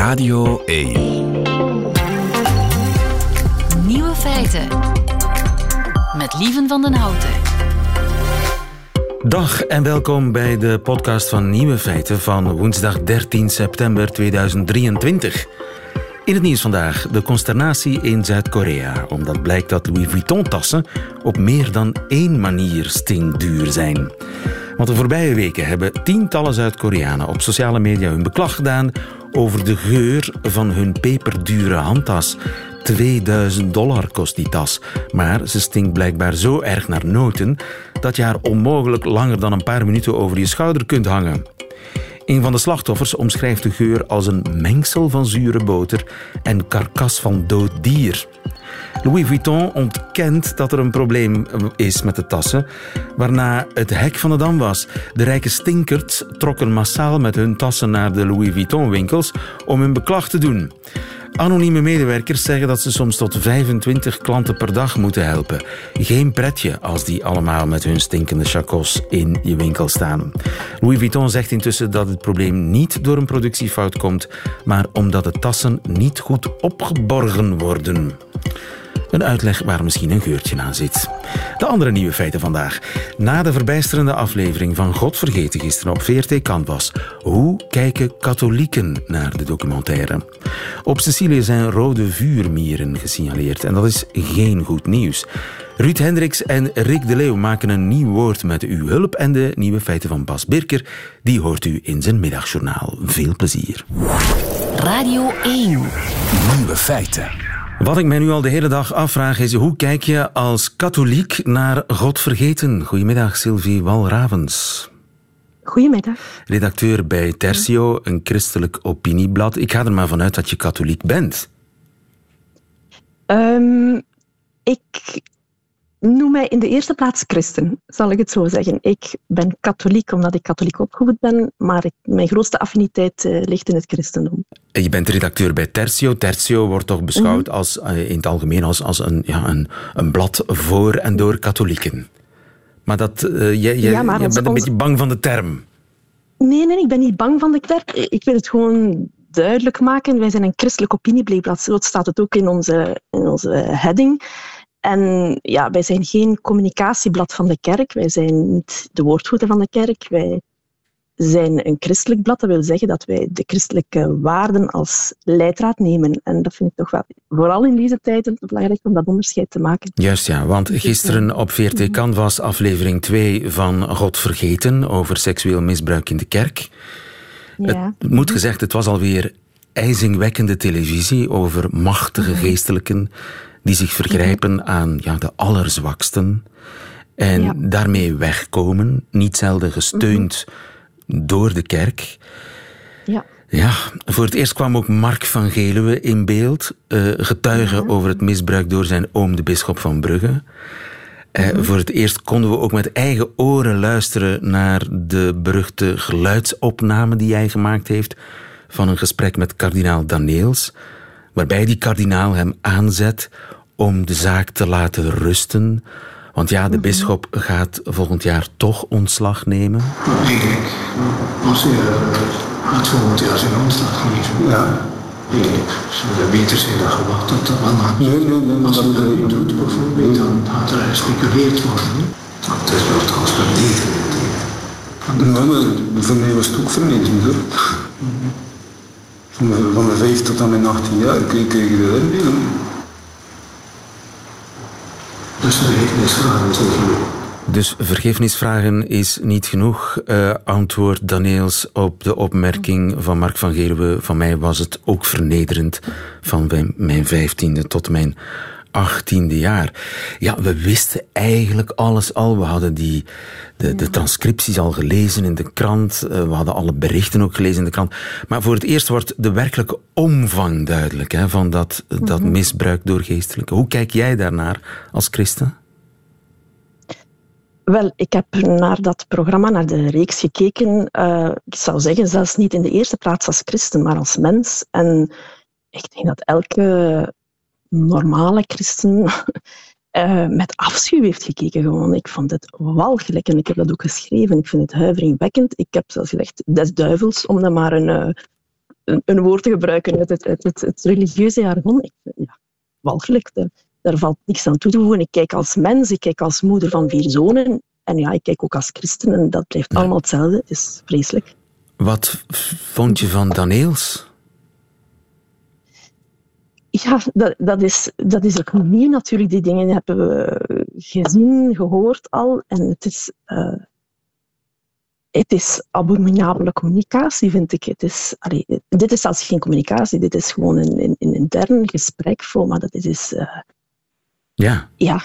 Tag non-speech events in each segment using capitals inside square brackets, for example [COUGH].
Radio 1. Nieuwe feiten. Met Lieven van den Houten. Dag en welkom bij de podcast van Nieuwe Feiten van woensdag 13 september 2023. In het nieuws vandaag de consternatie in Zuid-Korea, omdat blijkt dat Louis Vuitton-tassen op meer dan één manier stinkduur zijn. Want de voorbije weken hebben tientallen Zuid-Koreanen op sociale media hun beklag gedaan over de geur van hun peperdure handtas. 2000 dollar kost die tas, maar ze stinkt blijkbaar zo erg naar noten dat je haar onmogelijk langer dan een paar minuten over je schouder kunt hangen. Een van de slachtoffers omschrijft de geur als een mengsel van zure boter en karkas van dood dier. Louis Vuitton ontkent dat er een probleem is met de tassen, waarna het hek van de dam was. De rijke stinkers trokken massaal met hun tassen naar de Louis Vuitton-winkels om hun beklag te doen. Anonieme medewerkers zeggen dat ze soms tot 25 klanten per dag moeten helpen. Geen pretje als die allemaal met hun stinkende chacos in je winkel staan. Louis Vuitton zegt intussen dat het probleem niet door een productiefout komt, maar omdat de tassen niet goed opgeborgen worden. Een uitleg waar misschien een geurtje aan zit. De andere nieuwe feiten vandaag. Na de verbijsterende aflevering van God vergeten gisteren op VRT Canvas. Hoe kijken katholieken naar de documentaire? Op Sicilië zijn rode vuurmieren gesignaleerd en dat is geen goed nieuws. Ruud Hendricks en Rick de Leeuw maken een nieuw woord met uw hulp en de nieuwe feiten van Bas Birker. Die hoort u in zijn middagjournaal. Veel plezier. Radio 1. Nieuwe feiten. Wat ik mij nu al de hele dag afvraag is: hoe kijk je als katholiek naar God vergeten? Goedemiddag, Sylvie Walravens. Goedemiddag. Redacteur bij Tertio, een christelijk opinieblad. Ik ga er maar vanuit dat je katholiek bent. Um, ik noem mij in de eerste plaats christen, zal ik het zo zeggen. Ik ben katholiek omdat ik katholiek opgevoed ben, maar ik, mijn grootste affiniteit uh, ligt in het christendom. Je bent redacteur bij Tertio. Tertio wordt toch beschouwd mm. als, uh, in het algemeen als, als een, ja, een, een blad voor en door katholieken. Maar dat, uh, je, je, ja, maar je bent een beetje bang van de term. Nee, nee, ik ben niet bang van de term. Ik wil het gewoon duidelijk maken. Wij zijn een christelijk opiniebleekblad. Zo staat het ook in onze, in onze heading. En ja, wij zijn geen communicatieblad van de kerk. Wij zijn niet de woordvoerder van de kerk. Wij zijn een christelijk blad. Dat wil zeggen dat wij de christelijke waarden als leidraad nemen. En dat vind ik toch wel, vooral in deze tijden, belangrijk om dat onderscheid te maken. Juist ja, want gisteren op VRT Canvas aflevering 2 van God Vergeten over seksueel misbruik in de kerk. Ja. Het moet gezegd, het was alweer ijzingwekkende televisie over machtige geestelijken die zich vergrijpen aan ja, de allerzwaksten en daarmee wegkomen, niet zelden gesteund door de kerk. Ja. Ja, voor het eerst kwam ook Mark van Geluwe in beeld, uh, getuige over het misbruik door zijn oom, de bisschop van Brugge. Uh, Voor het eerst konden we ook met eigen oren luisteren naar de beruchte geluidsopname die hij gemaakt heeft van een gesprek met kardinaal Daneels waarbij die kardinaal hem aanzet om de zaak te laten rusten. Want ja, de mhm. bisschop gaat volgend jaar toch ontslag nemen. Ik als hij had volgend jaar zijn ontslag genemen. Ja. Ik zou beter zijn dan gewacht tot dat man Nee, nee, nee. Als hij dat niet doet, bijvoorbeeld, dan gaat er gespeculeerd worden. Het is wel vernederend. Nee, maar voor mij was het ook hoor. Van mijn 5 tot aan mijn 18 jaar kreeg ik de inbeelden. Dus vergeefnisvragen zijn genoeg. Dus vergeefnisvragen is niet genoeg. Uh, antwoord Daniels op de opmerking van Mark van Geerwe. Van mij was het ook vernederend van mijn vijftiende tot mijn achttiende jaar. Ja, we wisten eigenlijk alles al. We hadden die, de, de transcripties al gelezen in de krant. Eh, we hadden alle berichten ook gelezen in de krant. Maar voor het eerst wordt de werkelijke omvang duidelijk hè, van dat, dat mhm. misbruik door geestelijke. Hoe kijk jij daarnaar als christen? Wel, ik heb naar dat programma, naar de reeks gekeken. Uh, ik zou zeggen, zelfs niet in de eerste plaats als christen, maar als mens. En ik denk dat elke normale christen uh, [LAUGHS] met afschuw heeft gekeken. Gewoon. Ik vond het walgelijk en ik heb dat ook geschreven. Ik vind het huiveringwekkend. Ik heb zelfs gezegd des duivels, om dan maar een, uh, een, een woord te gebruiken uit het, het, het, religieuze jargon. Ik, ja, walgelijk. Daar, daar valt niks aan toe te voegen. Ik kijk als mens, ik kijk als moeder van vier zonen. En ja, ik kijk ook als christen en dat blijft allemaal hetzelfde. Het is vreselijk. Wat vond je van Daneels? Ja, dat, dat, is, dat is ook nieuw natuurlijk. Die dingen hebben we gezien, gehoord al. En het is, uh, het is abominabele communicatie, vind ik. Het is, allee, dit is zelfs geen communicatie, dit is gewoon een, een, een intern gesprek. Voor, maar dat is... Uh, ja. Ja,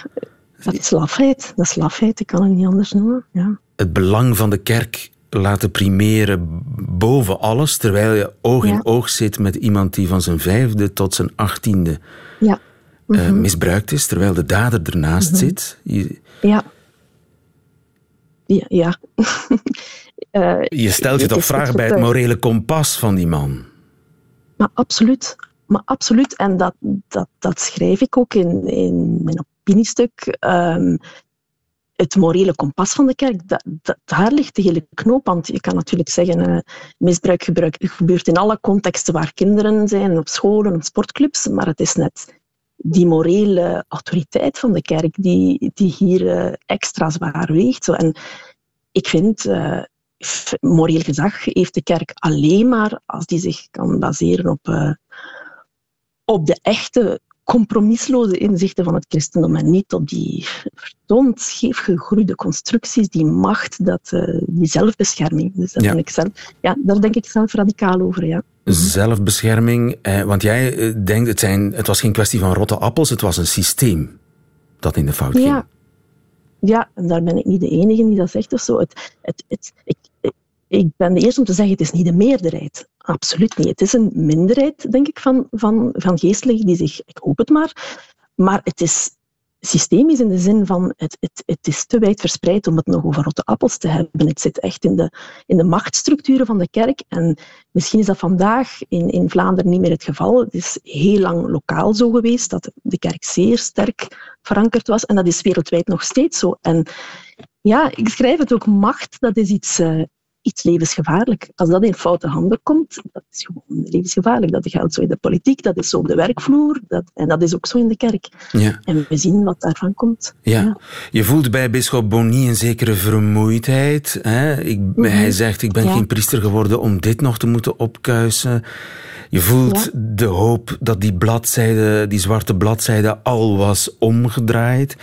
dat is lafheid. Dat is lafheid, ik kan het niet anders noemen. Ja. Het belang van de kerk laten primeren boven alles, terwijl je oog in oog zit met iemand die van zijn vijfde tot zijn achttiende ja. Eh, mhm. misbruikt is, terwijl de dader ernaast mhm. zit. Je... Ja. Ja. ja. uh, [LAUGHS] je stelt je toch vragen bij het morele kompas van die man? Maar absoluut. Maar absoluut. En dat, dat, dat schrijf ik ook in, in mijn opiniestuk. Um, het morele kompas van de kerk, daar ligt de hele knoop. Want je kan natuurlijk zeggen, uh, misbruik gebruik, gebeurt in alle contexten waar kinderen zijn, op scholen, op sportclubs, maar het is net die morele autoriteit van de kerk die, die hier uh, extra zwaar weegt. Zo. En ik vind, uh, moreel gezag heeft de kerk alleen maar als die zich kan baseren op, op de echte compromisloze inzichten van het christendom en niet op die vertoond scheef gegroeide constructies, die macht, dat, uh, die zelfbescherming. Dus dat ja. ik zelf, ja, daar denk ik zelf radicaal over. Ja. Zelfbescherming, eh, want jij eh, denkt, het, zijn, het was geen kwestie van rotte appels, het was een systeem dat in de fout ging. Ja, ja en daar ben ik niet de enige die dat zegt of zo. Het, het, het, ik, ik ben de eerste om te zeggen, het is niet de meerderheid. Absoluut niet. Het is een minderheid, denk ik, van, van, van geestelijken die zich, ik hoop het maar, maar het is systemisch in de zin van het, het, het is te wijd verspreid om het nog over rotte appels te hebben. Het zit echt in de, in de machtsstructuren van de kerk. En misschien is dat vandaag in, in Vlaanderen niet meer het geval. Het is heel lang lokaal zo geweest dat de kerk zeer sterk verankerd was. En dat is wereldwijd nog steeds zo. En ja, ik schrijf het ook, macht, dat is iets, uh, iets levensgevaarlijk. Als dat in foute handen komt, dat is gewoon levensgevaarlijk. Dat geldt zo in de politiek, dat is zo op de werkvloer dat, en dat is ook zo in de kerk. Ja. En we zien wat daarvan komt. Ja. Je voelt bij bischop Bonny een zekere vermoeidheid. Hè? Ik, mhm. Hij zegt, ik ben geen priester geworden om dit nog te moeten opkuisen. Je voelt de hoop dat die bladzijde, die zwarte bladzijde al was omgedraaid.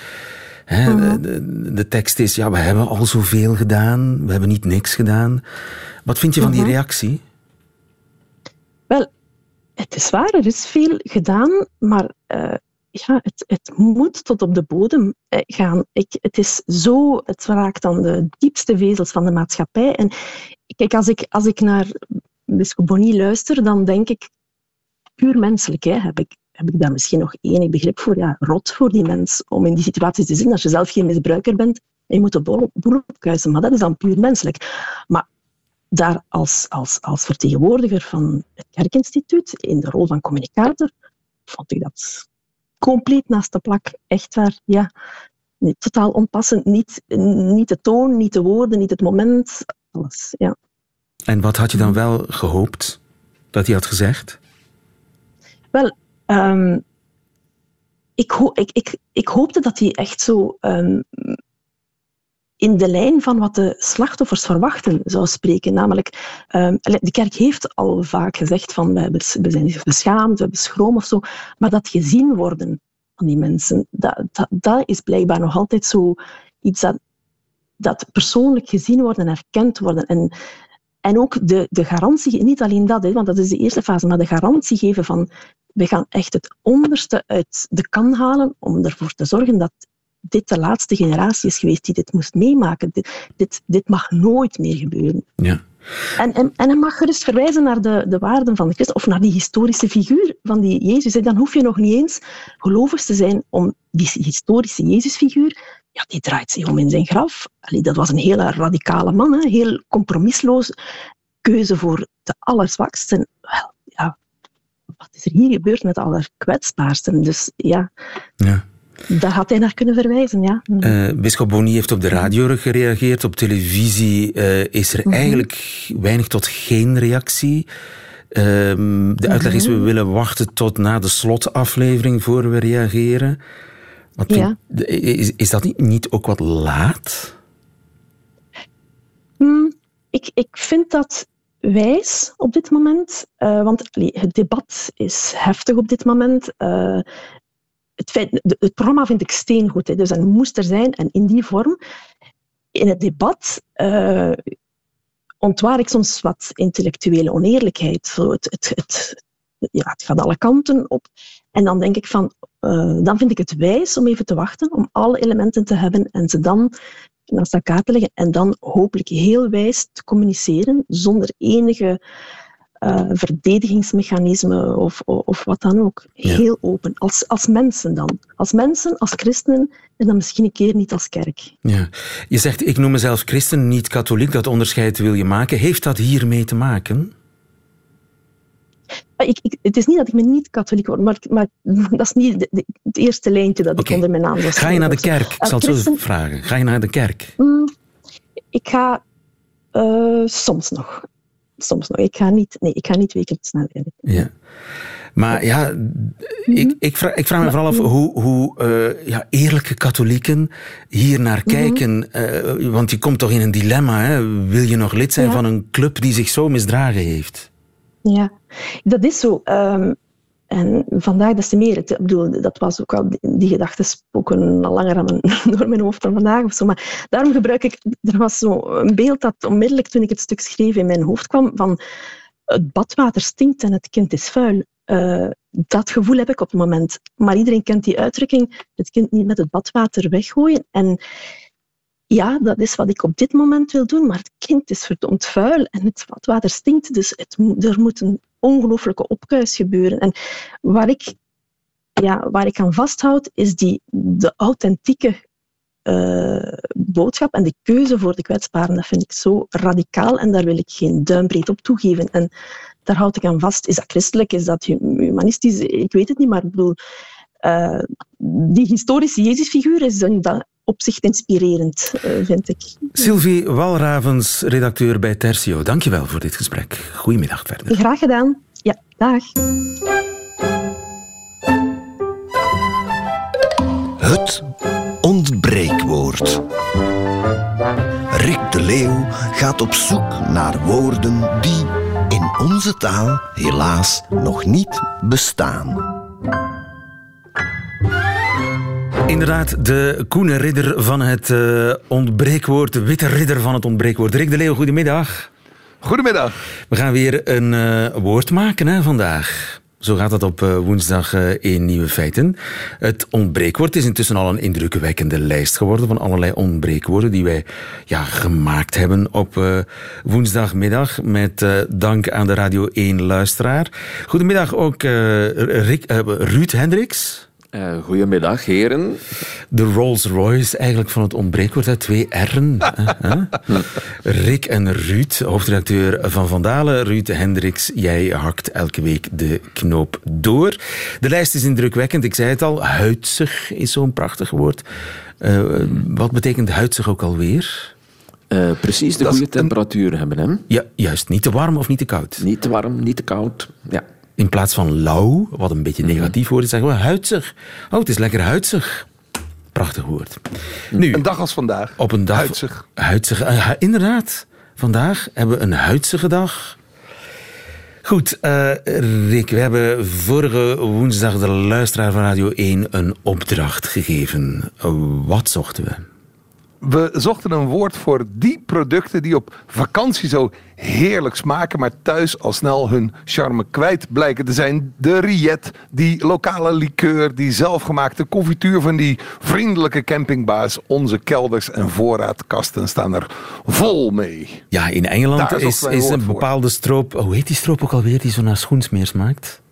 Mhm. de, de, tekst is, ja, we hebben al zoveel gedaan, we hebben niet niks gedaan. Wat vind je van die mhm. reactie? Wel, het is waar, er is veel gedaan, maar uh, ja, het, het, moet tot op de bodem eh, gaan. Ik, het is zo, het raakt aan de diepste vezels van de maatschappij. En kijk, als ik, als ik naar Bonny luister, dan denk ik puur menselijk, hè, heb ik heb ik daar misschien nog enig begrip voor. Ja, rot voor die mens om in die situatie te zitten als je zelf geen misbruiker bent en je moet de boel opkuisen. Maar dat is dan puur menselijk. Maar daar als, als, als vertegenwoordiger van het Kerkinstituut, in de rol van communicator, vond ik dat compleet naast de plak. Echt waar, ja. totaal onpassend. Niet, niet de toon, niet de woorden, niet het moment. Alles, ja. En wat had je dan wel gehoopt dat hij had gezegd? Wel, Um, ik, ik, ik, ik, hoopte dat hij echt zo um, in de lijn van wat de slachtoffers verwachten zou spreken. Namelijk, um, de kerk heeft al vaak gezegd van we, zijn beschaamd, we hebben schroom of zo, maar dat gezien worden van die mensen, dat, dat, dat is blijkbaar nog altijd zo iets dat, dat persoonlijk gezien worden en erkend worden. En, en ook de, de garantie, niet alleen dat, hè, want dat is de eerste fase, maar de garantie geven van we gaan echt het onderste uit de kan halen om ervoor te zorgen dat dit de laatste generatie is geweest die dit moest meemaken. Dit, dit, dit mag nooit meer gebeuren. Ja. En, en, en hij mag gerust verwijzen naar de, de waarden van de Christus of naar die historische figuur van die Jezus. En dan hoef je nog niet eens gelovig te zijn om die historische Jezusfiguur, ja, die draait zich om in zijn graf. Allee, dat was een hele radicale man, hè, heel compromisloos. Keuze voor de allerzwaksten. Wel, ja, wat is er hier gebeurd met alle kwetsbaarsten? Dus ja, ja. daar had hij naar kunnen verwijzen, ja. Uh, Bisschop Bonny heeft op de radio gereageerd. Op televisie uh, is er mhm. eigenlijk weinig tot geen reactie. Ehm, de uitleg is, we Mhm. willen wachten tot na de slotaflevering voor we reageren. Ja. is, is dat niet, niet ook wat laat? Hmm, ik, ik vind dat wijs op dit moment, eh, want allee, het debat is heftig op dit moment. Eh, het, feit, het programma vind ik steengoed, hè, dus dat moest er zijn en in die vorm. In het debat eh, ontwaar ik soms wat intellectuele oneerlijkheid. Zo het, het, het, ja, het gaat alle kanten op. En dan denk ik van, eh, dan vind ik het wijs om even te wachten, om alle elementen te hebben en ze dan naast elkaar te leggen en dan hopelijk heel wijs te communiceren zonder enige eh, verdedigingsmechanisme of, of, of wat dan ook. Ja. Heel open, als, als mensen dan. Als mensen, als christenen en dan misschien een keer niet als kerk. Ja. Je zegt, ik noem mezelf christen, niet katholiek. Dat onderscheid wil je maken. Heeft dat hiermee te maken? Maar Ik, ik, het is niet dat ik me niet katholiek word, maar, maar [LAUGHS] dat is niet de- de- het eerste lijntje dat ik onder mijn naam zou Ga je naar de kerk? Ik zal het zo vragen. Ga je naar de kerk? Mm, ik ga eh, soms nog. Soms nog. Ik ga niet, nee, ik ga niet wekelijks naar de kerk. Ja. Maar ja, ik, ik, vraag, ik vraag me vooral af hoe, hoe eh, ja, eerlijke katholieken hier naar kijken. eh, want je komt toch in een dilemma. Hè? Wil je nog lid zijn Ja. van een club die zich zo misdragen heeft? Ja, dat is zo. Ehm, en vandaag des te meer. Ik bedoel, dat was ook al, die gedachten spoken al langer [LAUGHS] door mijn hoofd dan vandaag of zo. Maar daarom gebruik ik, er was zo een beeld dat onmiddellijk toen ik het stuk schreef in mijn hoofd kwam van het badwater stinkt en het kind is vuil. Eh, dat gevoel heb ik op het moment. Maar iedereen kent die uitdrukking, het kind niet met het badwater weggooien. En ja, dat is wat ik op dit moment wil doen, maar het kind is verdomd vuil en het badwater stinkt, dus het, er moet een ongelooflijke opkuis gebeuren. En waar ik, ja, waar ik aan vasthoud, is die, de authentieke eh, boodschap en de keuze voor de kwetsbaren. Dat vind ik zo radicaal en daar wil ik geen duimbreed op toegeven. En daar houd ik aan vast. Is dat christelijk? Is dat hu- humanistisch? Ik weet het niet, maar ik bedoel, eh, die historische Jezusfiguur is dat opzicht inspirerend, eh, vind ik. Sylvie Walravens, redacteur bij Tertio. Dankjewel voor dit gesprek. Goedemiddag verder. Graag gedaan. Ja, dag. Het ontbreekwoord. Rick de Leeuw gaat op zoek naar woorden die in onze taal helaas nog niet bestaan. Inderdaad, de koene ridder van het eh, ontbreekwoord, de witte ridder van het ontbreekwoord. Rick de Leeuw, goedemiddag. Goedemiddag. We gaan weer een eh, woord maken hè, vandaag. Zo gaat dat op eh, woensdag in Nieuwe Feiten. Het ontbreekwoord is intussen al een indrukwekkende lijst geworden van allerlei ontbreekwoorden die wij ja, gemaakt hebben op woensdagmiddag met dank aan de Radio 1 luisteraar. Goedemiddag ook Rick, Ruud Hendricks. Eh, goedemiddag, heren. De Rolls Royce eigenlijk van het ontbreekwoord, hè? twee R'en. Rick en Ruud, hoofdredacteur van Vandalen. Ruud Hendricks, jij hakt elke week de knoop door. De lijst is indrukwekkend, ik zei het al. Huidsig is zo'n prachtig woord. Eh, wat betekent huidsig ook alweer? Eh, precies de Dat goede een- temperatuur hebben, hè? Ja, juist. Niet te warm of niet te koud. Niet te warm, niet te koud. Ja. In plaats van lauw, wat een beetje negatief woord is, zeggen we huidsig. Oh, het is lekker huidsig. Prachtig woord. Nu, Een dag als vandaag. Op een dag. Huidsig. Huidsig, eh, inderdaad. Vandaag hebben we een huidsige dag. Goed, eh, Rick, we hebben vorige woensdag de luisteraar van Radio 1 een opdracht gegeven. Wat zochten we? We zochten een woord voor die producten die op vakantie zo heerlijk smaken, maar thuis al snel hun charme kwijt blijken te zijn. De riet, die lokale liqueur, die zelfgemaakte confituur van die vriendelijke campingbaas. Onze kelders en voorraadkasten staan er vol mee. Ja, in Engeland Daar is, een is een bepaalde stroop. Hoe heet die stroop ook alweer die zo naar schoensmeer smaakt?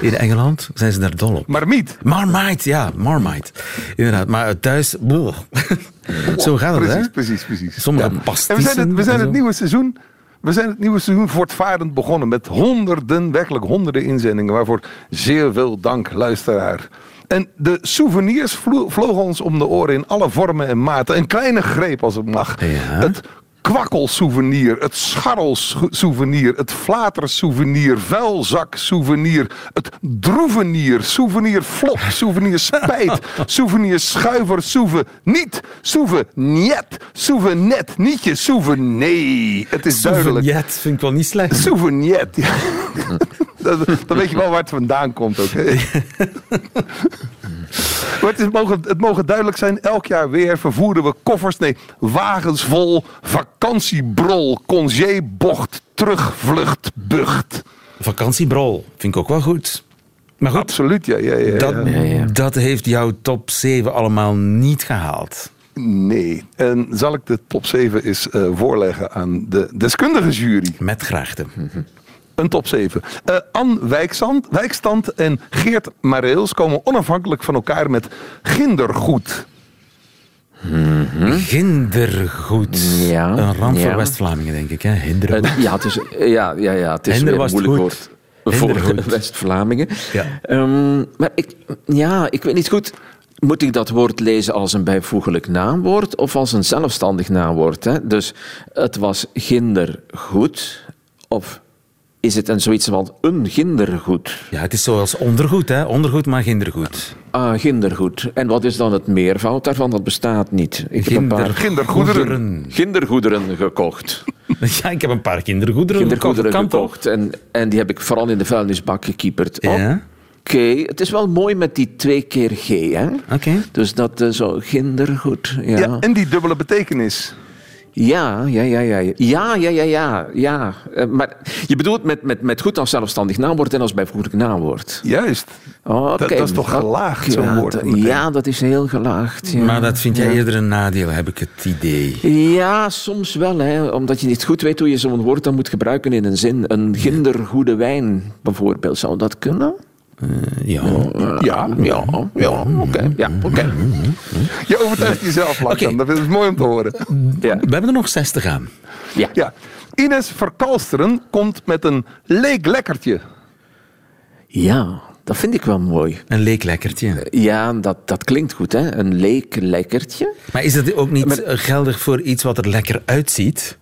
In Engeland zijn ze daar dol op. Marmiet. Marmite, ja, Marmite. Inderdaad, maar thuis. boh. [LAUGHS] Zo gaat het, precies, hè? precies, precies. Sommige En we zijn, het, we zijn het nieuwe seizoen. We zijn het nieuwe seizoen voortvarend begonnen met honderden, werkelijk honderden inzendingen. Waarvoor zeer veel dank, luisteraar. En de souvenirs vlo- vlogen ons om de oren in alle vormen en maten. Een kleine greep als het mag. Ja. Het kwakkelsouvenir, het scharrelsouvenir, het flatersouvenir, vuilzaksouvenir, het droevenier, souvenir flop, [LAUGHS] souvenir spijt, souvenir schuiver, souven niet, souven niet, souven net, nietje, souven nee. Het is duidelijk. Souvenir vind ik wel niet slecht. Souvenir. Ja. Dan, dan weet je wel waar het vandaan komt ook. [LAUGHS] Maar het, is, mogen, het mogen duidelijk zijn, elk jaar weer vervoeren we koffers, nee, wagens vol vakantiebrol, congébocht, terugvlucht, bucht. Vakantiebrol vind ik ook wel goed. Maar goed, Absoluut, ja. ja, ja, dat, ja. dat heeft jouw top 7 allemaal niet gehaald. Nee. En zal ik de top 7 eens eh, voorleggen aan de deskundige jury? Met graagte. Een top 7. Eh Anne Wijkstand, Wijkstand en Geert Mareels komen onafhankelijk van elkaar met gindergoed. Gindergoed. Ja, Een ramp ja. voor West-Vlamingen, denk ik. Hè? Hindergoed. Eh, ja, het is, ja, ja, ja, het is Hinder weer was een moeilijk goed. woord voor. [LAUGHS] West-Vlamingen. Ja. Ehm, maar ik, ja, ik weet niet goed. Moet ik dat woord lezen als een bijvoeglijk naamwoord of als een zelfstandig naamwoord? Hè? Dus het was gindergoed of is het een zoiets van een gindergoed? Ja, het is zoals ondergoed, hè? Ondergoed, maar gindergoed. Ah, gindergoed. En wat is dan het meervoud daarvan? Dat bestaat niet. Ik heb een paar Kindergoederen. kindergoederen gekocht. [LAUGHS] Ja, ik heb een paar kindergoederen, kindergoederen gekocht. En, en die heb ik vooral in de vuilnisbak gekieperd. Ja. Oké, het is wel mooi met die twee keer G, hè? Oké. Dus dat eh, zo kindergoed, ja. Ja. en die dubbele betekenis. Ja, ja, ja, ja. Ja, ja, ja, ja, ja. Eh, maar je bedoelt met, met, met goed als zelfstandig naamwoord en als bijvoeglijk naamwoord. Juist. Oh, Dat- oké. dat is toch gelaagd, zo'n Ja, woord. Ja, dat is heel gelaagd. Ja. Maar dat vind jij Ja. eerder een nadeel, heb ik het idee. Ja, soms wel. Hè. Omdat je niet goed weet hoe je zo'n woord dan moet gebruiken in een zin. Een gindergoede wijn, bijvoorbeeld. Zou dat kunnen? Ja. Ja. Ja, ja, oké. Ja, oké. Je overtuigt jezelf langzaam. Dat is mooi om te horen. Ja. We hebben er nog zes te gaan. Ja. Ja. Ines Verkalsteren komt met een leeklekkertje. ja, dat vind ik wel mooi. Een leeklekkertje. Ja, dat, dat klinkt goed, hè? Een leeklekkertje. Maar is dat ook niet Maar- eh, geldig voor iets wat er lekker uitziet,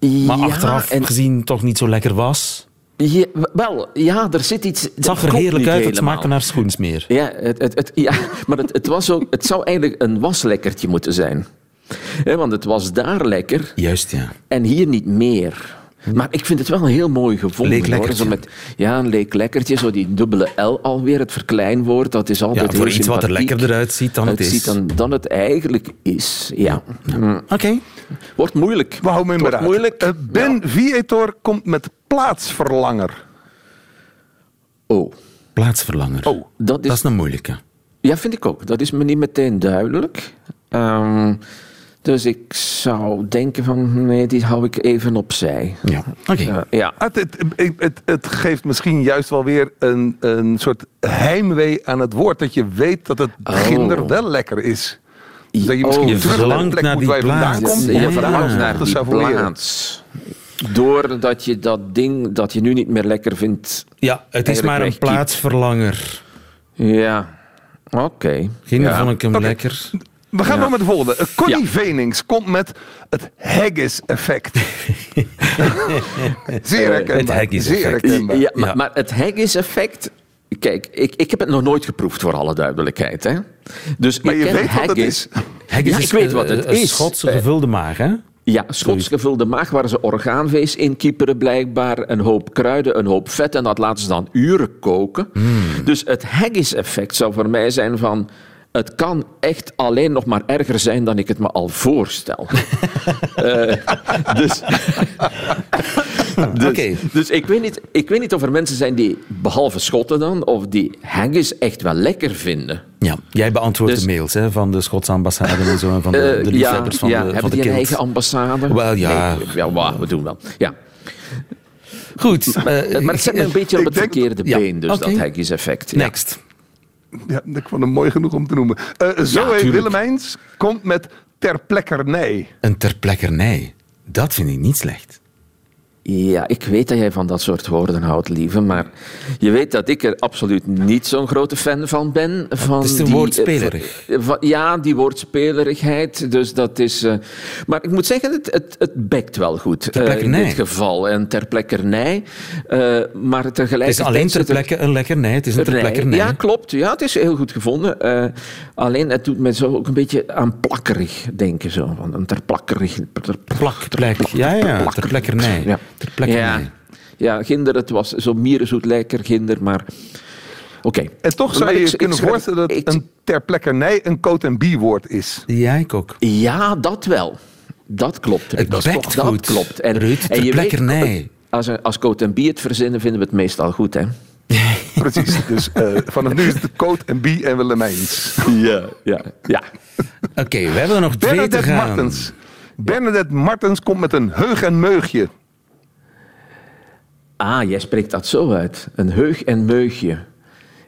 maar ja, achteraf en- gezien toch niet zo lekker was? Ja, wel, ja, er zit iets... Het zag er heerlijk uit, het smaakte naar schoensmeer. Ja, het, het, het, ja [LAUGHS] maar het, het, was ook, het zou eigenlijk een waslekkertje moeten zijn. Hè, want het was daar lekker Juist, ja. en hier niet meer. Maar ik vind het wel heel mooi gevonden. Hoor. Zo met, ja, een leeklekkertje, zo die dubbele L alweer, het verkleinwoord. Dat is altijd Ja, voor iets wat er lekkerder uitziet dan het is. Uitziet dan, dan het eigenlijk is. Ja. Hm. Oké. Wordt moeilijk. We houden hem in Wordt beraad. moeilijk. Eh, Ben Vietor komt met plaatsverlanger. Oh, Plaatsverlanger. Oh, dat is, Dat is een moeilijke. Ja, vind ik ook. Dat is me niet meteen duidelijk. Ehm, dus ik zou denken van, nee, die hou ik even opzij. Ja. Oké. Ja, ja. Het, het, het, het, het geeft misschien juist wel weer een, een soort heimwee aan het woord. Dat je weet dat het Oh. ginder wel lekker is. Dat je misschien Oh, terug naar de verlangt plek naar moet die waar je vandaan plaats. komt. Je, verlangt verhaal naar te die plaats. Doordat je dat ding dat je nu niet meer lekker vindt... Ja, het is maar een plaatsverlanger. Ja, oké. Ginder ja. vond ik hem Oké. lekker. We gaan Ja. door met de volgende. Eh, Connie Ja. Venings komt met het Haggis-effect. [LAUGHS] Zeer herkenbaar. het Haggis-effect. Maar, Ja. maar het Haggis-effect... Kijk, ik, ik heb het nog nooit geproefd, voor alle duidelijkheid. Hè? Dus Maar ik je weet wat het is. Haggis Ja, is ik weet een- wat het een is. Schotse Eh, gevulde maag, hè? Ja, Schots gevulde maag waar ze orgaanvlees in kieperen blijkbaar. Een hoop kruiden, een hoop vet en dat laten ze dan uren koken. Dus het Haggis-effect zou voor mij zijn van... Het kan echt alleen nog maar erger zijn dan ik het me al voorstel. [LAUGHS] Eh, dus, [LAUGHS] dus, dus ik, weet niet, ik weet niet of er mensen zijn die, behalve Schotten dan, of die haggis echt wel lekker vinden. Ja, jij beantwoordt Dus- de mails hè, van de Schotse ambassade en zo, en van de, Eh, de ja, liefhebbers van ja. de, van hebben de die een kilt. eigen ambassade? Wel, ja. Nee, ja, we doen wel. Ja. Goed. eh, Maar het zet me een beetje op het verkeerde ja, been, dus dat Haggis-effect. Ja. Next. Ja, ik vond hem mooi genoeg om te noemen. Eh Zoe tuurlijk. Willemijns komt met ter plekkernij. Een terplekkernij. Dat vind ik niet slecht. Ja, ik weet dat jij van dat soort woorden houdt, lieve. Maar je weet dat ik er absoluut niet zo'n grote fan van ben. Van Het is een die, eh, van- ja, die woordspelerigheid. Dus dat is. eh, maar ik moet zeggen, het, het, het bekt wel goed. eh, in dit geval. En ter plekkernij. eh, maar Het tegelijkertijd. is alleen ter er- plekke een lekkernij. Het is een ter Nee, plekkernij. Ja, klopt. Ja, het is heel goed gevonden. Eh, alleen, het doet me zo ook een beetje aan plakkerig denken. Zo. Van een ter plakkerig. ter- Plak, plek. Ja, ja, ter plekkernij. Ja. Ter plekkernij. Ja, ja, ginder, het was zo mierenzoet lekker, ginder, maar... Oké. En toch zou je ik- je kunnen voorstellen dat ik- een ter plekkernij een coat en woord is. Ja, ik ook. Ja, dat wel. Dat klopt. Het dat, is bekt toch- dat goed. klopt. En, Ruud, en weet, plekkernij. als, een- als Coat en Bie het verzinnen, vinden we het meestal goed, hè? [LAUGHS] Precies. Dus eh, vanaf nu is het de coat en bie en Willemijns. Ja, ja, ja. Oké, we hebben er nog twee te Bernadette gaan. Martens. Bernadette Martens komt met een heug en meugje. Ah, jij spreekt dat zo uit. Een heug en meugje.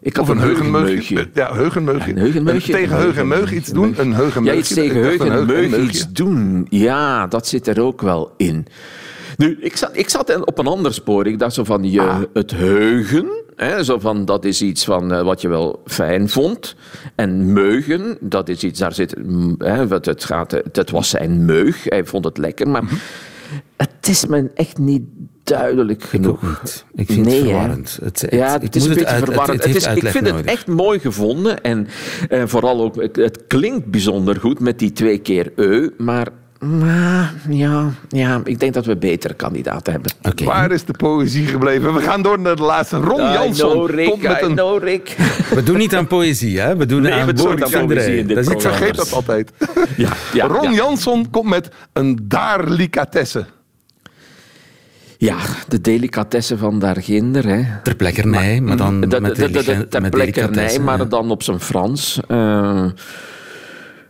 Ik had Of een heug en meugje. heugenmeugje. Ja, heug en meugje. Een heug en meugje. Tegen heug en meug iets doen. Een heug en Ja, iets tegen heug en meug iets doen. Ja, dat zit er ook wel in. Nu, ik zat, ik zat op een ander spoor. Ik dacht zo van je, Ah. het heugen. Hè, zo van, dat is iets van, eh, wat je wel fijn vond. En meugen, dat is iets, daar zit... mm, Hè, wat het, gaat, het, het was zijn meug. Hij vond het lekker. Maar Mhm. het is me echt niet duidelijk Ik genoeg. ook niet. Ik vind Nee, het verwarrend. Het, het, Ja, ik het is een beetje uit- verwarrend. Het, is, ik vind het echt mooi gevonden. En eh, vooral ook, het, het klinkt bijzonder goed met die twee keer eu. Maar maar, ja, ja, ik denk dat we betere kandidaten hebben. Oké. Waar is de poëzie gebleven? We gaan door naar de laatste. Ron I Jansson know, Rick, komt met een... know, Rick. We doen niet aan poëzie, hè? We doen Nee, aan iets programma. Vergeet dat altijd. Ja, ja, Ron ja. Jansson komt met een daarlicatesse. Ja, de delicatessen van daarginder. Hè. ter plekkernij, maar dan De- de- met de- ter plekkernij, delicatessen, maar ja. dan op zijn Frans. Eh,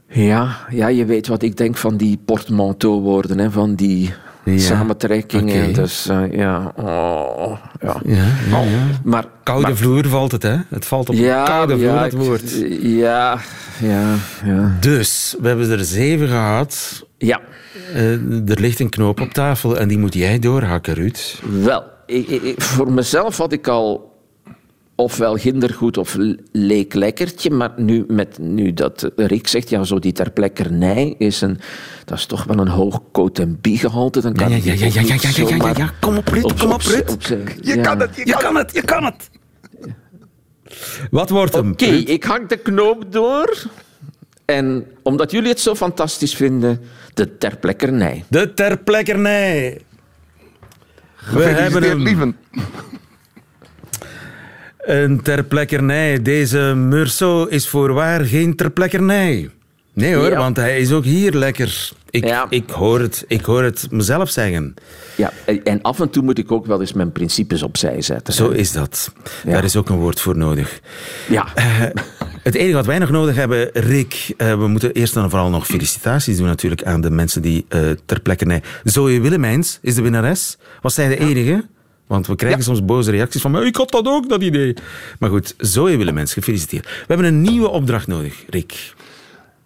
ja, ja, je weet wat ik denk van die portmanteau-woorden, hè, van die Ja, samentrekkingen. Dus eh, ja, oh, ja. Ja, ja, ja. Maar, Koude maar- vloer valt het, hè? Het valt op ja, koude vloer, ja, het woord. Ja, ja, ja. Dus, we hebben er zeven gehad. Ja, Eh, er ligt een knoop op tafel en die moet jij doorhakken, Ruud. wel. Ik- voor mezelf had ik al ofwel gindergoed of leek lekkertje, maar nu, met, nu dat Rick zegt, ja, zo die ter plekkernij is een, dat is toch wel een hoog coat en biegehalte. Dan Ja, kan ja, ja, ja, ja, ja, niet ja, ja, ja. Kom op, op- kom op, Je kan het, je, kan het, je kan het. Wat wordt hem? Oké, ik hang de knoop door. En omdat jullie het zo fantastisch vinden, de ter plekkernij. De ter plekkernij. We hebben hem. Een ter plekkernij. Deze Meursault is voorwaar geen ter plekkernij. Nee hoor, Ja. want hij is ook hier lekker. Ik, Ja. ik, hoor het, ik hoor het mezelf zeggen. Ja, en- af en toe moet ik ook wel eens mijn principes opzij zetten. Zo is dat. Daar is ook een woord voor nodig. Ja. Het enige wat wij nog nodig hebben, Rick, eh, we moeten eerst en vooral nog felicitaties doen natuurlijk aan de mensen die eh, ter plekkernij... Zoe Willemijns is de winnares. Was zij de enige? Want we krijgen soms boze reacties van, "Maar ik had dat ook, dat idee. Maar goed, Zoe Willemijns, gefeliciteerd. We hebben een nieuwe opdracht nodig, Rick.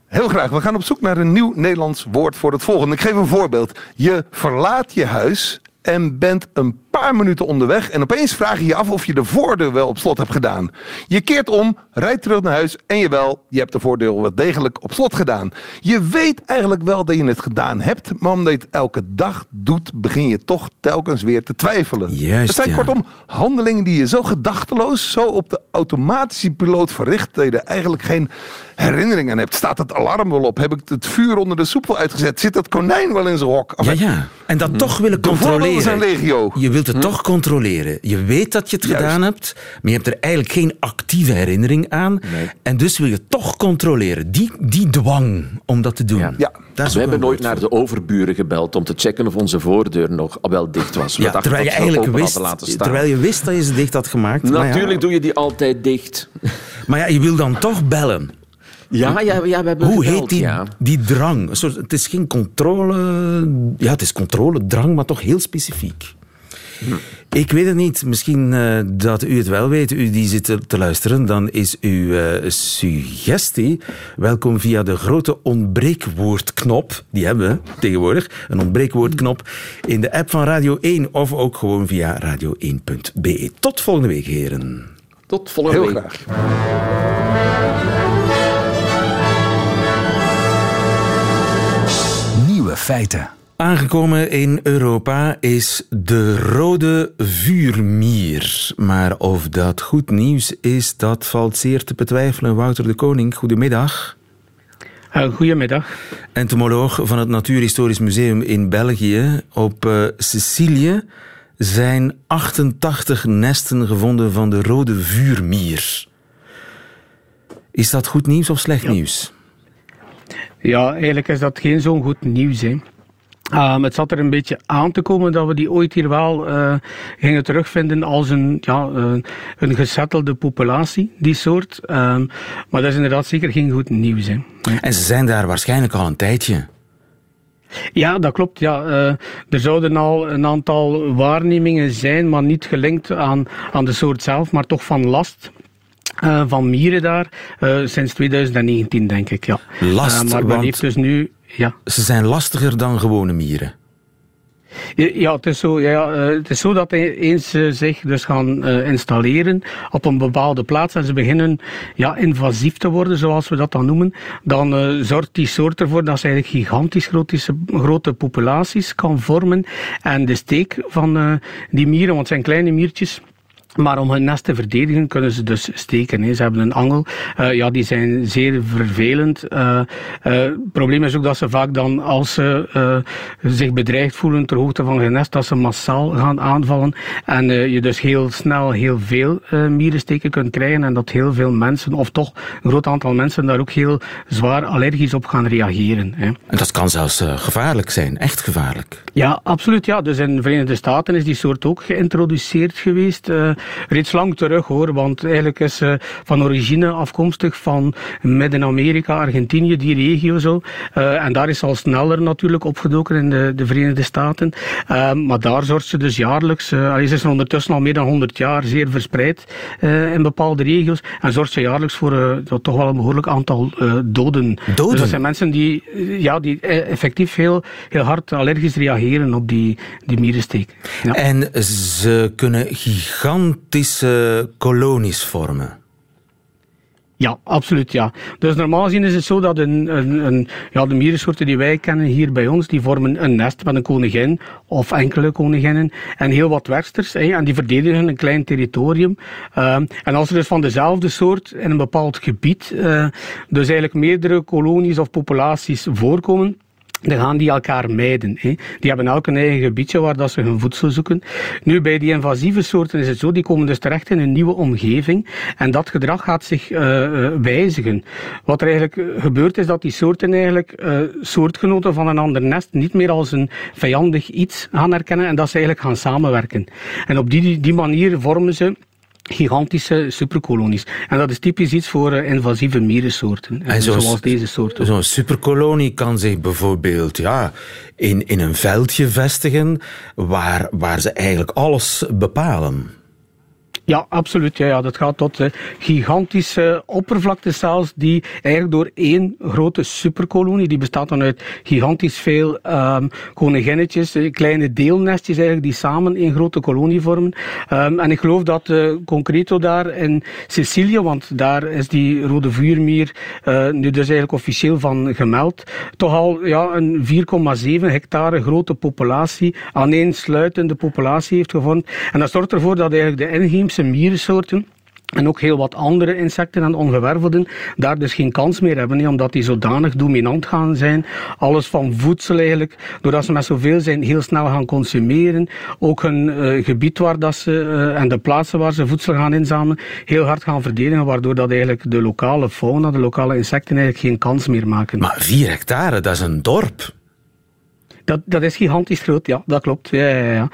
Heel graag. We gaan op zoek naar een nieuw Nederlands woord voor het volgende. Ik geef een voorbeeld. Je verlaat je huis en bent een paar minuten onderweg en opeens vraag je je af of je de voordeur wel op slot hebt gedaan. Je keert om, rijdt terug naar huis en jawel, je hebt de voordeur wel degelijk op slot gedaan. Je weet eigenlijk wel dat je het gedaan hebt, maar omdat je het elke dag doet, begin je toch telkens weer te twijfelen. Juist, het zijn ja. kortom handelingen die je zo gedachteloos, zo op de automatische piloot verricht, dat je er eigenlijk geen herinnering aan hebt. Staat het alarm wel op? Heb ik het vuur onder de soep wel uitgezet? Zit dat konijn wel in zijn hok? Ja, ja. En dat toch willen zijn controleren. legio. Je wilt het toch controleren. Je weet dat je het Juist. gedaan hebt, maar je hebt er eigenlijk geen actieve herinnering aan. En dus wil je toch controleren. Die, die dwang om dat te doen. Ja. We hebben nooit naar de overburen gebeld om te checken of onze voordeur nog wel dicht was. We Ja, dachten terwijl je eigenlijk wist, hadden laten staan. terwijl je wist dat je ze dicht had gemaakt. Maar ja, Natuurlijk doe je die altijd dicht. maar ja, je wil dan toch bellen. Ja, ja, ja we hebben Hoe gebeld, heet die, ja. die drang? Een soort, het is geen controle... Ja, het is controle, drang, maar toch heel specifiek. Ik weet het niet. Misschien uh, dat u het wel weet, u die zit te luisteren. Dan is uw uh, suggestie welkom via de grote ontbreekwoordknop. Die hebben we tegenwoordig. Een ontbreekwoordknop in de app van Radio 1 of ook gewoon via radio1.be. Tot volgende week, heren. Tot volgende Heel week. graag. Nieuwe feiten. Aangekomen in Europa is de rode vuurmier. Maar of dat goed nieuws is, dat valt zeer te betwijfelen. Wouter de Koning, goedemiddag. Uh, goedemiddag. Entomoloog van het Natuurhistorisch Museum in België. Op uh, Sicilië zijn 88 nesten gevonden van de rode vuurmier. Is dat goed nieuws of slecht ja. nieuws? Ja, eigenlijk is dat geen zo'n goed nieuws. Hè. Um, het zat er een beetje aan te komen dat we die ooit hier wel uh, gingen terugvinden als een, ja, uh, een gezettelde populatie, die soort. Um, maar dat is inderdaad zeker geen goed nieuws. Hè. En ze zijn daar waarschijnlijk al een tijdje. Ja, dat klopt. Ja. Uh, er zouden al een aantal waarnemingen zijn, maar niet gelinkt aan, aan de soort zelf, maar toch van last. Uh, van mieren daar, uh, sinds 2019 denk ik, ja. Last, maar men heeft dus nu... Ja. Ze zijn lastiger dan gewone mieren. Ja, het is zo, ja, het is zo dat eens uh, zich dus gaan installeren op een bepaalde plaats en ze beginnen ja, invasief te worden, zoals we dat dan noemen, dan zorgt die soort ervoor dat ze eigenlijk gigantisch grote, grote populaties kan vormen. En de steek van die mieren, want het zijn kleine miertjes, maar om hun nest te verdedigen kunnen ze dus steken. Ze hebben een angel. Uh, ja, die zijn zeer vervelend. Uh, uh, het probleem is ook dat ze vaak dan, als ze zich bedreigd voelen ter hoogte van hun nest, dat ze massaal gaan aanvallen. En je dus heel snel heel veel mierensteken kunt krijgen. En dat heel veel mensen, of toch een groot aantal mensen, daar ook heel zwaar allergisch op gaan reageren. Hè. En dat kan zelfs gevaarlijk zijn, echt gevaarlijk. Ja, absoluut. Ja. Dus in de Verenigde Staten is die soort ook geïntroduceerd geweest reeds lang terug hoor, want eigenlijk is uh, van origine afkomstig van Midden-Amerika, Argentinië, die regio zo. Uh, en daar is al sneller natuurlijk opgedoken in de, de Verenigde Staten. Uh, maar daar zorgt ze dus jaarlijks, uh, ze is er ondertussen al meer dan 100 jaar zeer verspreid in bepaalde regio's. En zorgt ze jaarlijks voor toch wel een behoorlijk aantal doden. Doden? Dus dat zijn mensen die, ja, die effectief heel, heel hard allergisch reageren op die, die mierensteek. Ja. En ze kunnen gigantische kolonies vormen. Ja, absoluut ja. Dus normaal gezien is het zo dat een, een, een, ja, de mierensoorten die wij kennen hier bij ons, die vormen een nest met een koningin of enkele koninginnen en heel wat werksters. Hè, en die verdedigen een klein territorium. Uh, en als er dus van dezelfde soort in een bepaald gebied uh, dus eigenlijk meerdere kolonies of populaties voorkomen, dan gaan die elkaar mijden. Hè. Die hebben elk een eigen gebiedje waar dat ze hun voedsel zoeken. Nu, bij die invasieve soorten is het zo, die komen dus terecht in een nieuwe omgeving en dat gedrag gaat zich uh, wijzigen. Wat er eigenlijk gebeurt is dat die soorten eigenlijk uh, soortgenoten van een ander nest niet meer als een vijandig iets gaan herkennen en dat ze eigenlijk gaan samenwerken. En op die, die manier vormen ze gigantische superkolonies. En dat is typisch iets voor uh, invasieve mierensoorten, en zo, zoals deze soorten. Zo'n superkolonie kan zich bijvoorbeeld ja, in, in een veldje vestigen waar, waar ze eigenlijk alles bepalen. Ja, absoluut. Ja, ja. Dat gaat tot uh, gigantische oppervlaktes zelfs, die eigenlijk door één grote superkolonie, die bestaat dan uit gigantisch veel um, koninginnetjes, uh, kleine deelnestjes eigenlijk, die samen een grote kolonie vormen. Um, en ik geloof dat uh, concreto daar in Sicilië, want daar is die rode vuurmier nu dus eigenlijk officieel van gemeld, toch al ja, een 4,7 hectare grote populatie, aaneensluitende populatie heeft gevormd. En dat zorgt ervoor dat eigenlijk de inheemse mierensoorten en ook heel wat andere insecten en ongewervelden daar dus geen kans meer hebben, omdat die zodanig dominant gaan zijn. Alles van voedsel eigenlijk, doordat ze met zoveel zijn, heel snel gaan consumeren. Ook hun uh, gebied waar dat ze, uh, en de plaatsen waar ze voedsel gaan inzamelen, heel hard gaan verdedigen, waardoor dat eigenlijk de lokale fauna, de lokale insecten eigenlijk geen kans meer maken. Maar vier hectare, dat is een dorp. Dat, dat is gigantisch groot, ja, dat klopt. Ja, ja, ja.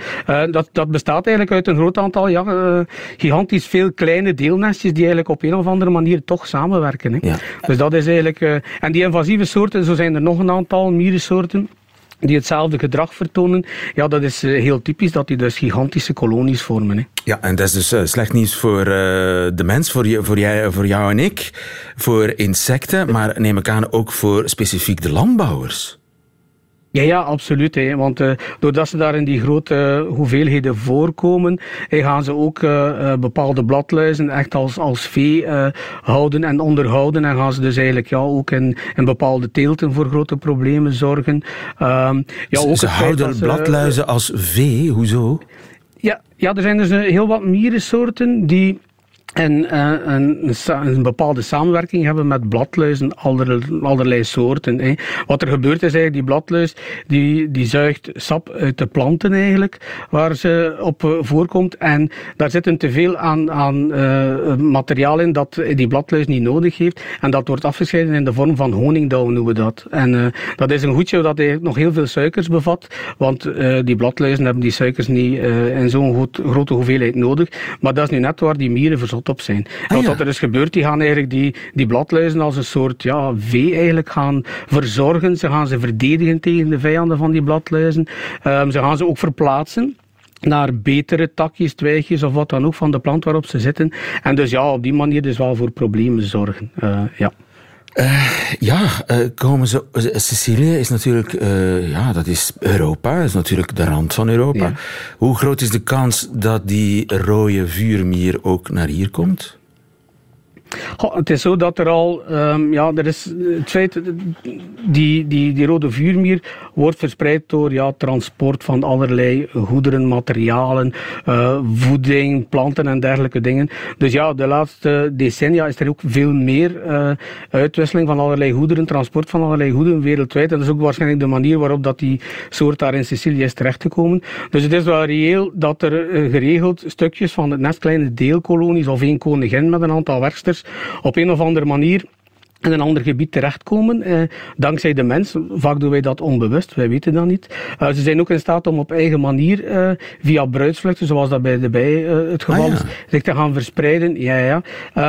Uh, dat, dat bestaat eigenlijk uit een groot aantal, ja, uh, gigantisch veel kleine deelnestjes die eigenlijk op een of andere manier toch samenwerken. Hè. Ja. Dus dat is eigenlijk... Uh, en die invasieve soorten, zo zijn er nog een aantal mierensoorten. die hetzelfde gedrag vertonen, ja, dat is heel typisch dat die dus gigantische kolonies vormen. Hè. Ja, en dat is dus uh, slecht nieuws voor uh, de mens, voor, je, voor, jij, voor jou en ik, voor insecten, maar neem ik aan ook voor specifiek de landbouwers. Ja, ja, absoluut. Hè. Want uh, doordat ze daar in die grote uh, hoeveelheden voorkomen, hey, gaan ze ook uh, bepaalde bladluizen echt als, als vee houden en onderhouden. En gaan ze dus eigenlijk ja, ook in, in bepaalde teelten voor grote problemen zorgen. Ehm, ja, ook ze houden bladluizen als vee, hoezo? Ja, ja, er zijn dus heel wat mierensoorten die en uh, een, een, bepaalde samenwerking hebben met bladluizen, allerlei, allerlei soorten. Hè. Wat er gebeurt is eigenlijk, die bladluis die, die zuigt sap uit de planten eigenlijk, waar ze op eh, voorkomt. En daar zit een teveel aan, aan uh, materiaal in dat die bladluis niet nodig heeft. En dat wordt afgescheiden in de vorm van honingdauw noemen we dat. En uh, dat is een goedje dat eigenlijk nog heel veel suikers bevat, want die bladluizen hebben die suikers niet in zo'n grote hoeveelheid nodig. Maar dat is nu net waar die mieren verzot op zijn. En ah, wat er is gebeurd, die gaan eigenlijk die, die bladluizen als een soort ja, vee eigenlijk gaan verzorgen. Ze gaan ze verdedigen tegen de vijanden van die bladluizen. Um, ze gaan ze ook verplaatsen naar betere takjes, twijgjes of wat dan ook van de plant waarop ze zitten. En dus ja, op die manier dus wel voor problemen zorgen. Uh, ja. Uh, ja, uh, komen ze. Sicilië is natuurlijk, uh, ja, dat is Europa, dat is natuurlijk de rand van Europa. Ja. Hoe groot is de kans dat die rode vuurmier ook naar hier komt? Het is zo dat er al, um, ja, er is het feit, die, die, die rode vuurmier wordt verspreid door ja, transport van allerlei goederen, materialen, uh, voeding, planten en dergelijke dingen. Dus ja, de laatste decennia is er ook veel meer uh, uitwisseling van allerlei goederen, transport van allerlei goederen wereldwijd. En dat is ook waarschijnlijk de manier waarop dat die soort daar in Sicilië is terechtgekomen. Dus het is wel reëel dat er uh, geregeld stukjes van het nest kleine deelkolonies of één koningin met een aantal werksters op een of andere manier in een ander gebied terechtkomen, eh, dankzij de mens. Vaak doen wij dat onbewust, wij weten dat niet. Uh, ze zijn ook in staat om op eigen manier, uh, via bruidsvluchten, zoals dat bij de bij uh, het geval ah, ja. is, zich te gaan verspreiden. Ja, ja.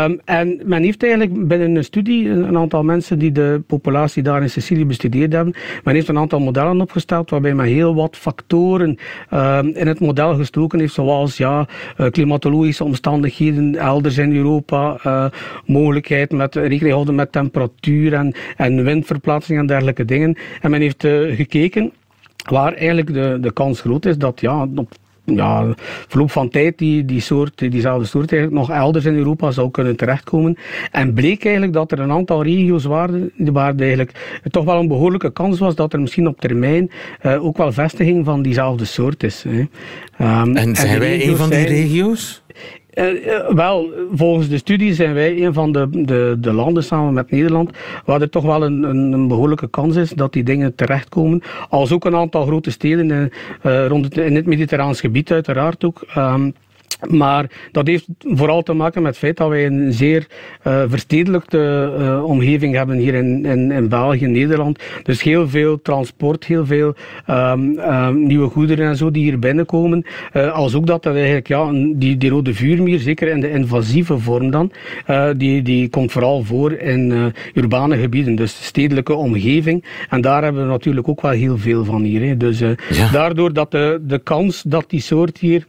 Um, en men heeft eigenlijk binnen een studie, een, aantal mensen die de populatie daar in Sicilië bestudeerd hebben, men heeft een aantal modellen opgesteld waarbij men heel wat factoren um, in het model gestoken heeft, zoals ja, klimatologische omstandigheden elders in Europa, mogelijkheid met rekening houden met temperatuur en, en windverplaatsing en dergelijke dingen. En men heeft uh, gekeken waar eigenlijk de, de kans groot is dat ja, op ja, verloop van tijd die, die soort, diezelfde soort eigenlijk nog elders in Europa zou kunnen terechtkomen. En bleek eigenlijk dat er een aantal regio's waren waar eigenlijk toch wel een behoorlijke kans was dat er misschien op termijn uh, ook wel vestiging van diezelfde soort is. Hè. Um, en zijn en wij een van die regio's? Uh, wel, volgens de studie zijn wij een van de, de, de, landen samen met Nederland waar er toch wel een, een, behoorlijke kans is dat die dingen terechtkomen. Als ook een aantal grote steden uh, rond het, in het Mediterraans gebied uiteraard ook. Um, maar dat heeft vooral te maken met het feit dat wij een zeer uh, verstedelijkte uh, omgeving hebben hier in, in, in België, Nederland. Dus heel veel transport, heel veel um, um, nieuwe goederen en zo die hier binnenkomen. Uh, als ook dat, dat eigenlijk, ja, die, die rode vuurmier, zeker in de invasieve vorm dan, die, die komt vooral voor in urbane gebieden, dus stedelijke omgeving. En daar hebben we natuurlijk ook wel heel veel van hier. Hè. Dus ja. daardoor dat de, de kans dat die soort hier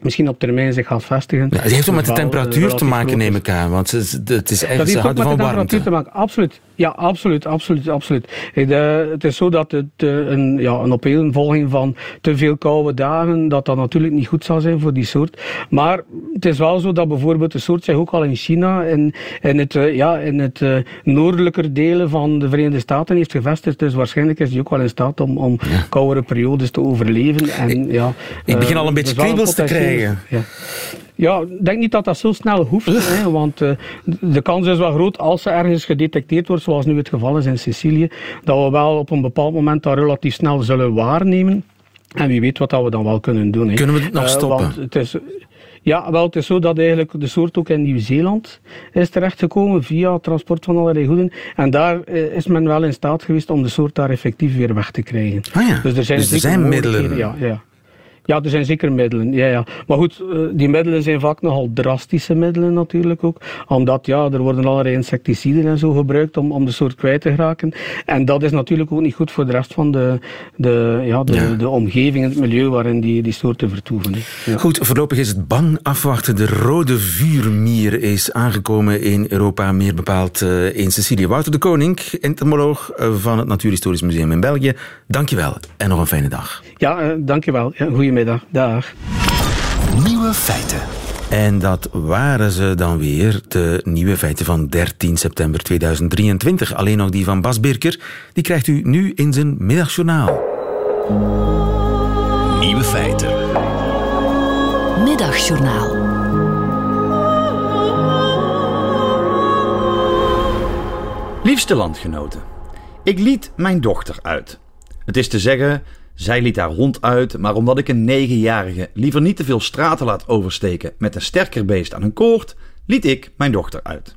misschien op termijn zich gaat vestigen. Ja, het heeft ook met de temperatuur te maken, neem ik aan. Want het is echt dat heeft ook met de temperatuur te maken, absoluut. Ja, absoluut, absoluut, absoluut. Het is zo dat het, een, ja, een opeenvolging van te veel koude dagen, dat dat natuurlijk niet goed zal zijn voor die soort. Maar het is wel zo dat bijvoorbeeld de soort zich ook al in China, in, in het, ja, in het uh, noordelijker delen van de Verenigde Staten heeft gevestigd. Dus waarschijnlijk is die ook wel in staat om, om ja. koudere periodes te overleven. En, ik, ja, ik begin al een beetje kriebels te krijgen. Ja. Ja, ik denk niet dat dat zo snel hoeft, [LAUGHS] hè, want uh, de kans is wel groot als ze ergens gedetecteerd wordt, zoals nu het geval is in Sicilië, dat we wel op een bepaald moment dat relatief snel zullen waarnemen. En wie weet wat dat we dan wel kunnen doen. Hè. Kunnen we het nog uh, stoppen? het is, ja, wel, het is zo dat eigenlijk de soort ook in Nieuw-Zeeland is terechtgekomen via transport van allerlei goederen. En daar uh, is men wel in staat geweest om de soort daar effectief weer weg te krijgen. Ah ja. Dus er zijn, dus er zijn middelen. Ja, ja. Ja, er zijn zeker middelen. Ja, ja. Maar goed, eh, die middelen zijn vaak nogal drastische middelen natuurlijk ook. Omdat ja, er worden allerlei insecticiden en zo gebruikt om, om de soort kwijt te geraken. En dat is natuurlijk ook niet goed voor de rest van de, de, ja, de, de omgeving en het milieu waarin die, die soorten vertoeven. Ja. Goed, voorlopig is het bang afwachten. De rode vuurmier is aangekomen in Europa, meer bepaald eh, in Sicilië. Wouter de Koning, entomoloog eh, van het Natuurhistorisch Museum in België. Dankjewel en nog een fijne dag. Ja, dankjewel. Ja, goedemiddag. Dag. Nieuwe feiten. En dat waren ze dan weer, de nieuwe feiten van 13 september 2023. Alleen nog die van Bas Birker. Die krijgt u nu in zijn middagjournaal. Nieuwe feiten. Middagjournaal. Liefste landgenoten, ik liet mijn dochter uit. Het is te zeggen, zij liet haar hond uit, maar omdat ik een negenjarige liever niet te veel straten laat oversteken met een sterker beest aan een koord, liet ik mijn dochter uit.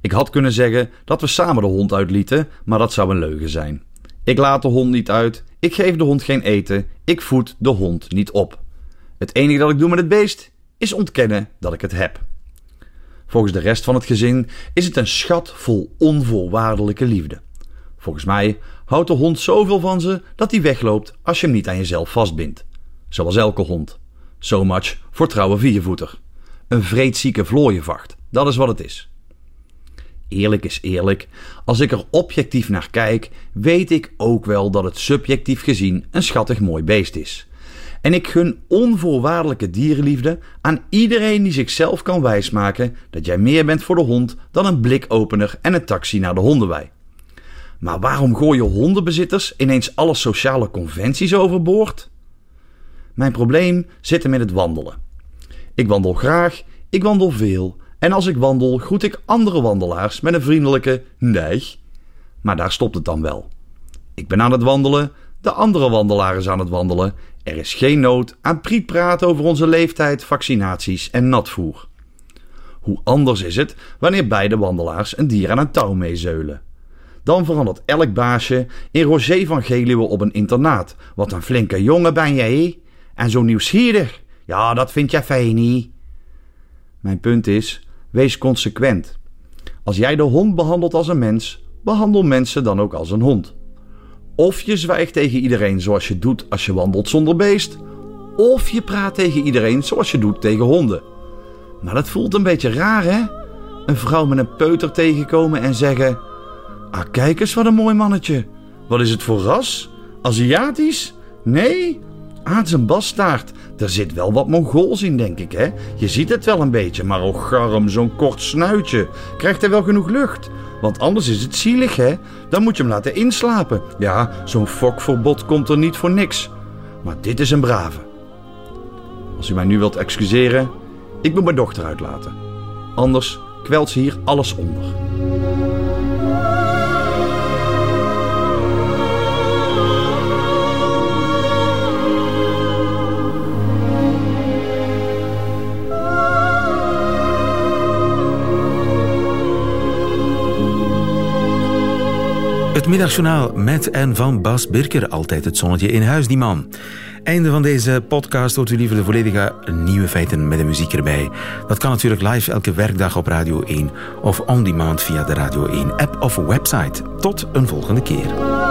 Ik had kunnen zeggen dat we samen de hond uitlieten, maar dat zou een leugen zijn. Ik laat de hond niet uit, ik geef de hond geen eten, ik voed de hond niet op. Het enige dat ik doe met het beest is ontkennen dat ik het heb. Volgens de rest van het gezin is het een schat vol onvoorwaardelijke liefde. Volgens mij houdt de hond zoveel van ze dat hij wegloopt als je hem niet aan jezelf vastbindt. Zoals elke hond. So much voor trouwe viervoeter. Een vreedzieke vlooienvacht, dat is wat het is. Eerlijk is eerlijk, als ik er objectief naar kijk, weet ik ook wel dat het subjectief gezien een schattig mooi beest is. En ik gun onvoorwaardelijke dierenliefde aan iedereen die zichzelf kan wijsmaken dat jij meer bent voor de hond dan een blikopener en een taxi naar de hondenwei. Maar waarom gooien hondenbezitters ineens alle sociale conventies overboord? Mijn probleem zit hem in het wandelen. Ik wandel graag, ik wandel veel. En als ik wandel, groet ik andere wandelaars met een vriendelijke nee. Maar daar stopt het dan wel. Ik ben aan het wandelen, de andere wandelaar is aan het wandelen. Er is geen nood aan prietpraat over onze leeftijd, vaccinaties en natvoer. Hoe anders is het wanneer beide wandelaars een dier aan een touw meezeulen. Dan verandert elk baasje in Roger van Geluwe op een internaat. Wat een flinke jongen ben jij, En zo nieuwsgierig. Ja, dat vind jij fijn niet. Mijn punt is, wees consequent. Als jij de hond behandelt als een mens, behandel mensen dan ook als een hond. Of je zwijgt tegen iedereen zoals je doet als je wandelt zonder beest, of je praat tegen iedereen zoals je doet tegen honden. Maar dat voelt een beetje raar, hè? Een vrouw met een peuter tegenkomen en zeggen: Ah, kijk eens wat een mooi mannetje. Wat is het voor ras? Aziatisch? Nee? Ah, het is een bastaard. Er zit wel wat Mongols in, denk ik, hè? Je ziet het wel een beetje, maar oh garm, zo'n kort snuitje. Krijgt hij wel genoeg lucht? Want anders is het zielig, hè? Dan moet je hem laten inslapen. Ja, zo'n fokverbod komt er niet voor niks. Maar dit is een brave. Als u mij nu wilt excuseren, ik moet mijn dochter uitlaten. Anders kwelt ze hier alles onder. Het middagjournaal met en van Bas Birker. Altijd het zonnetje in huis, die man. Einde van deze podcast hoort u liever de volledige nieuwe feiten met de muziek erbij. Dat kan natuurlijk live elke werkdag op Radio 1 of on demand via de Radio 1 app of website. Tot een volgende keer.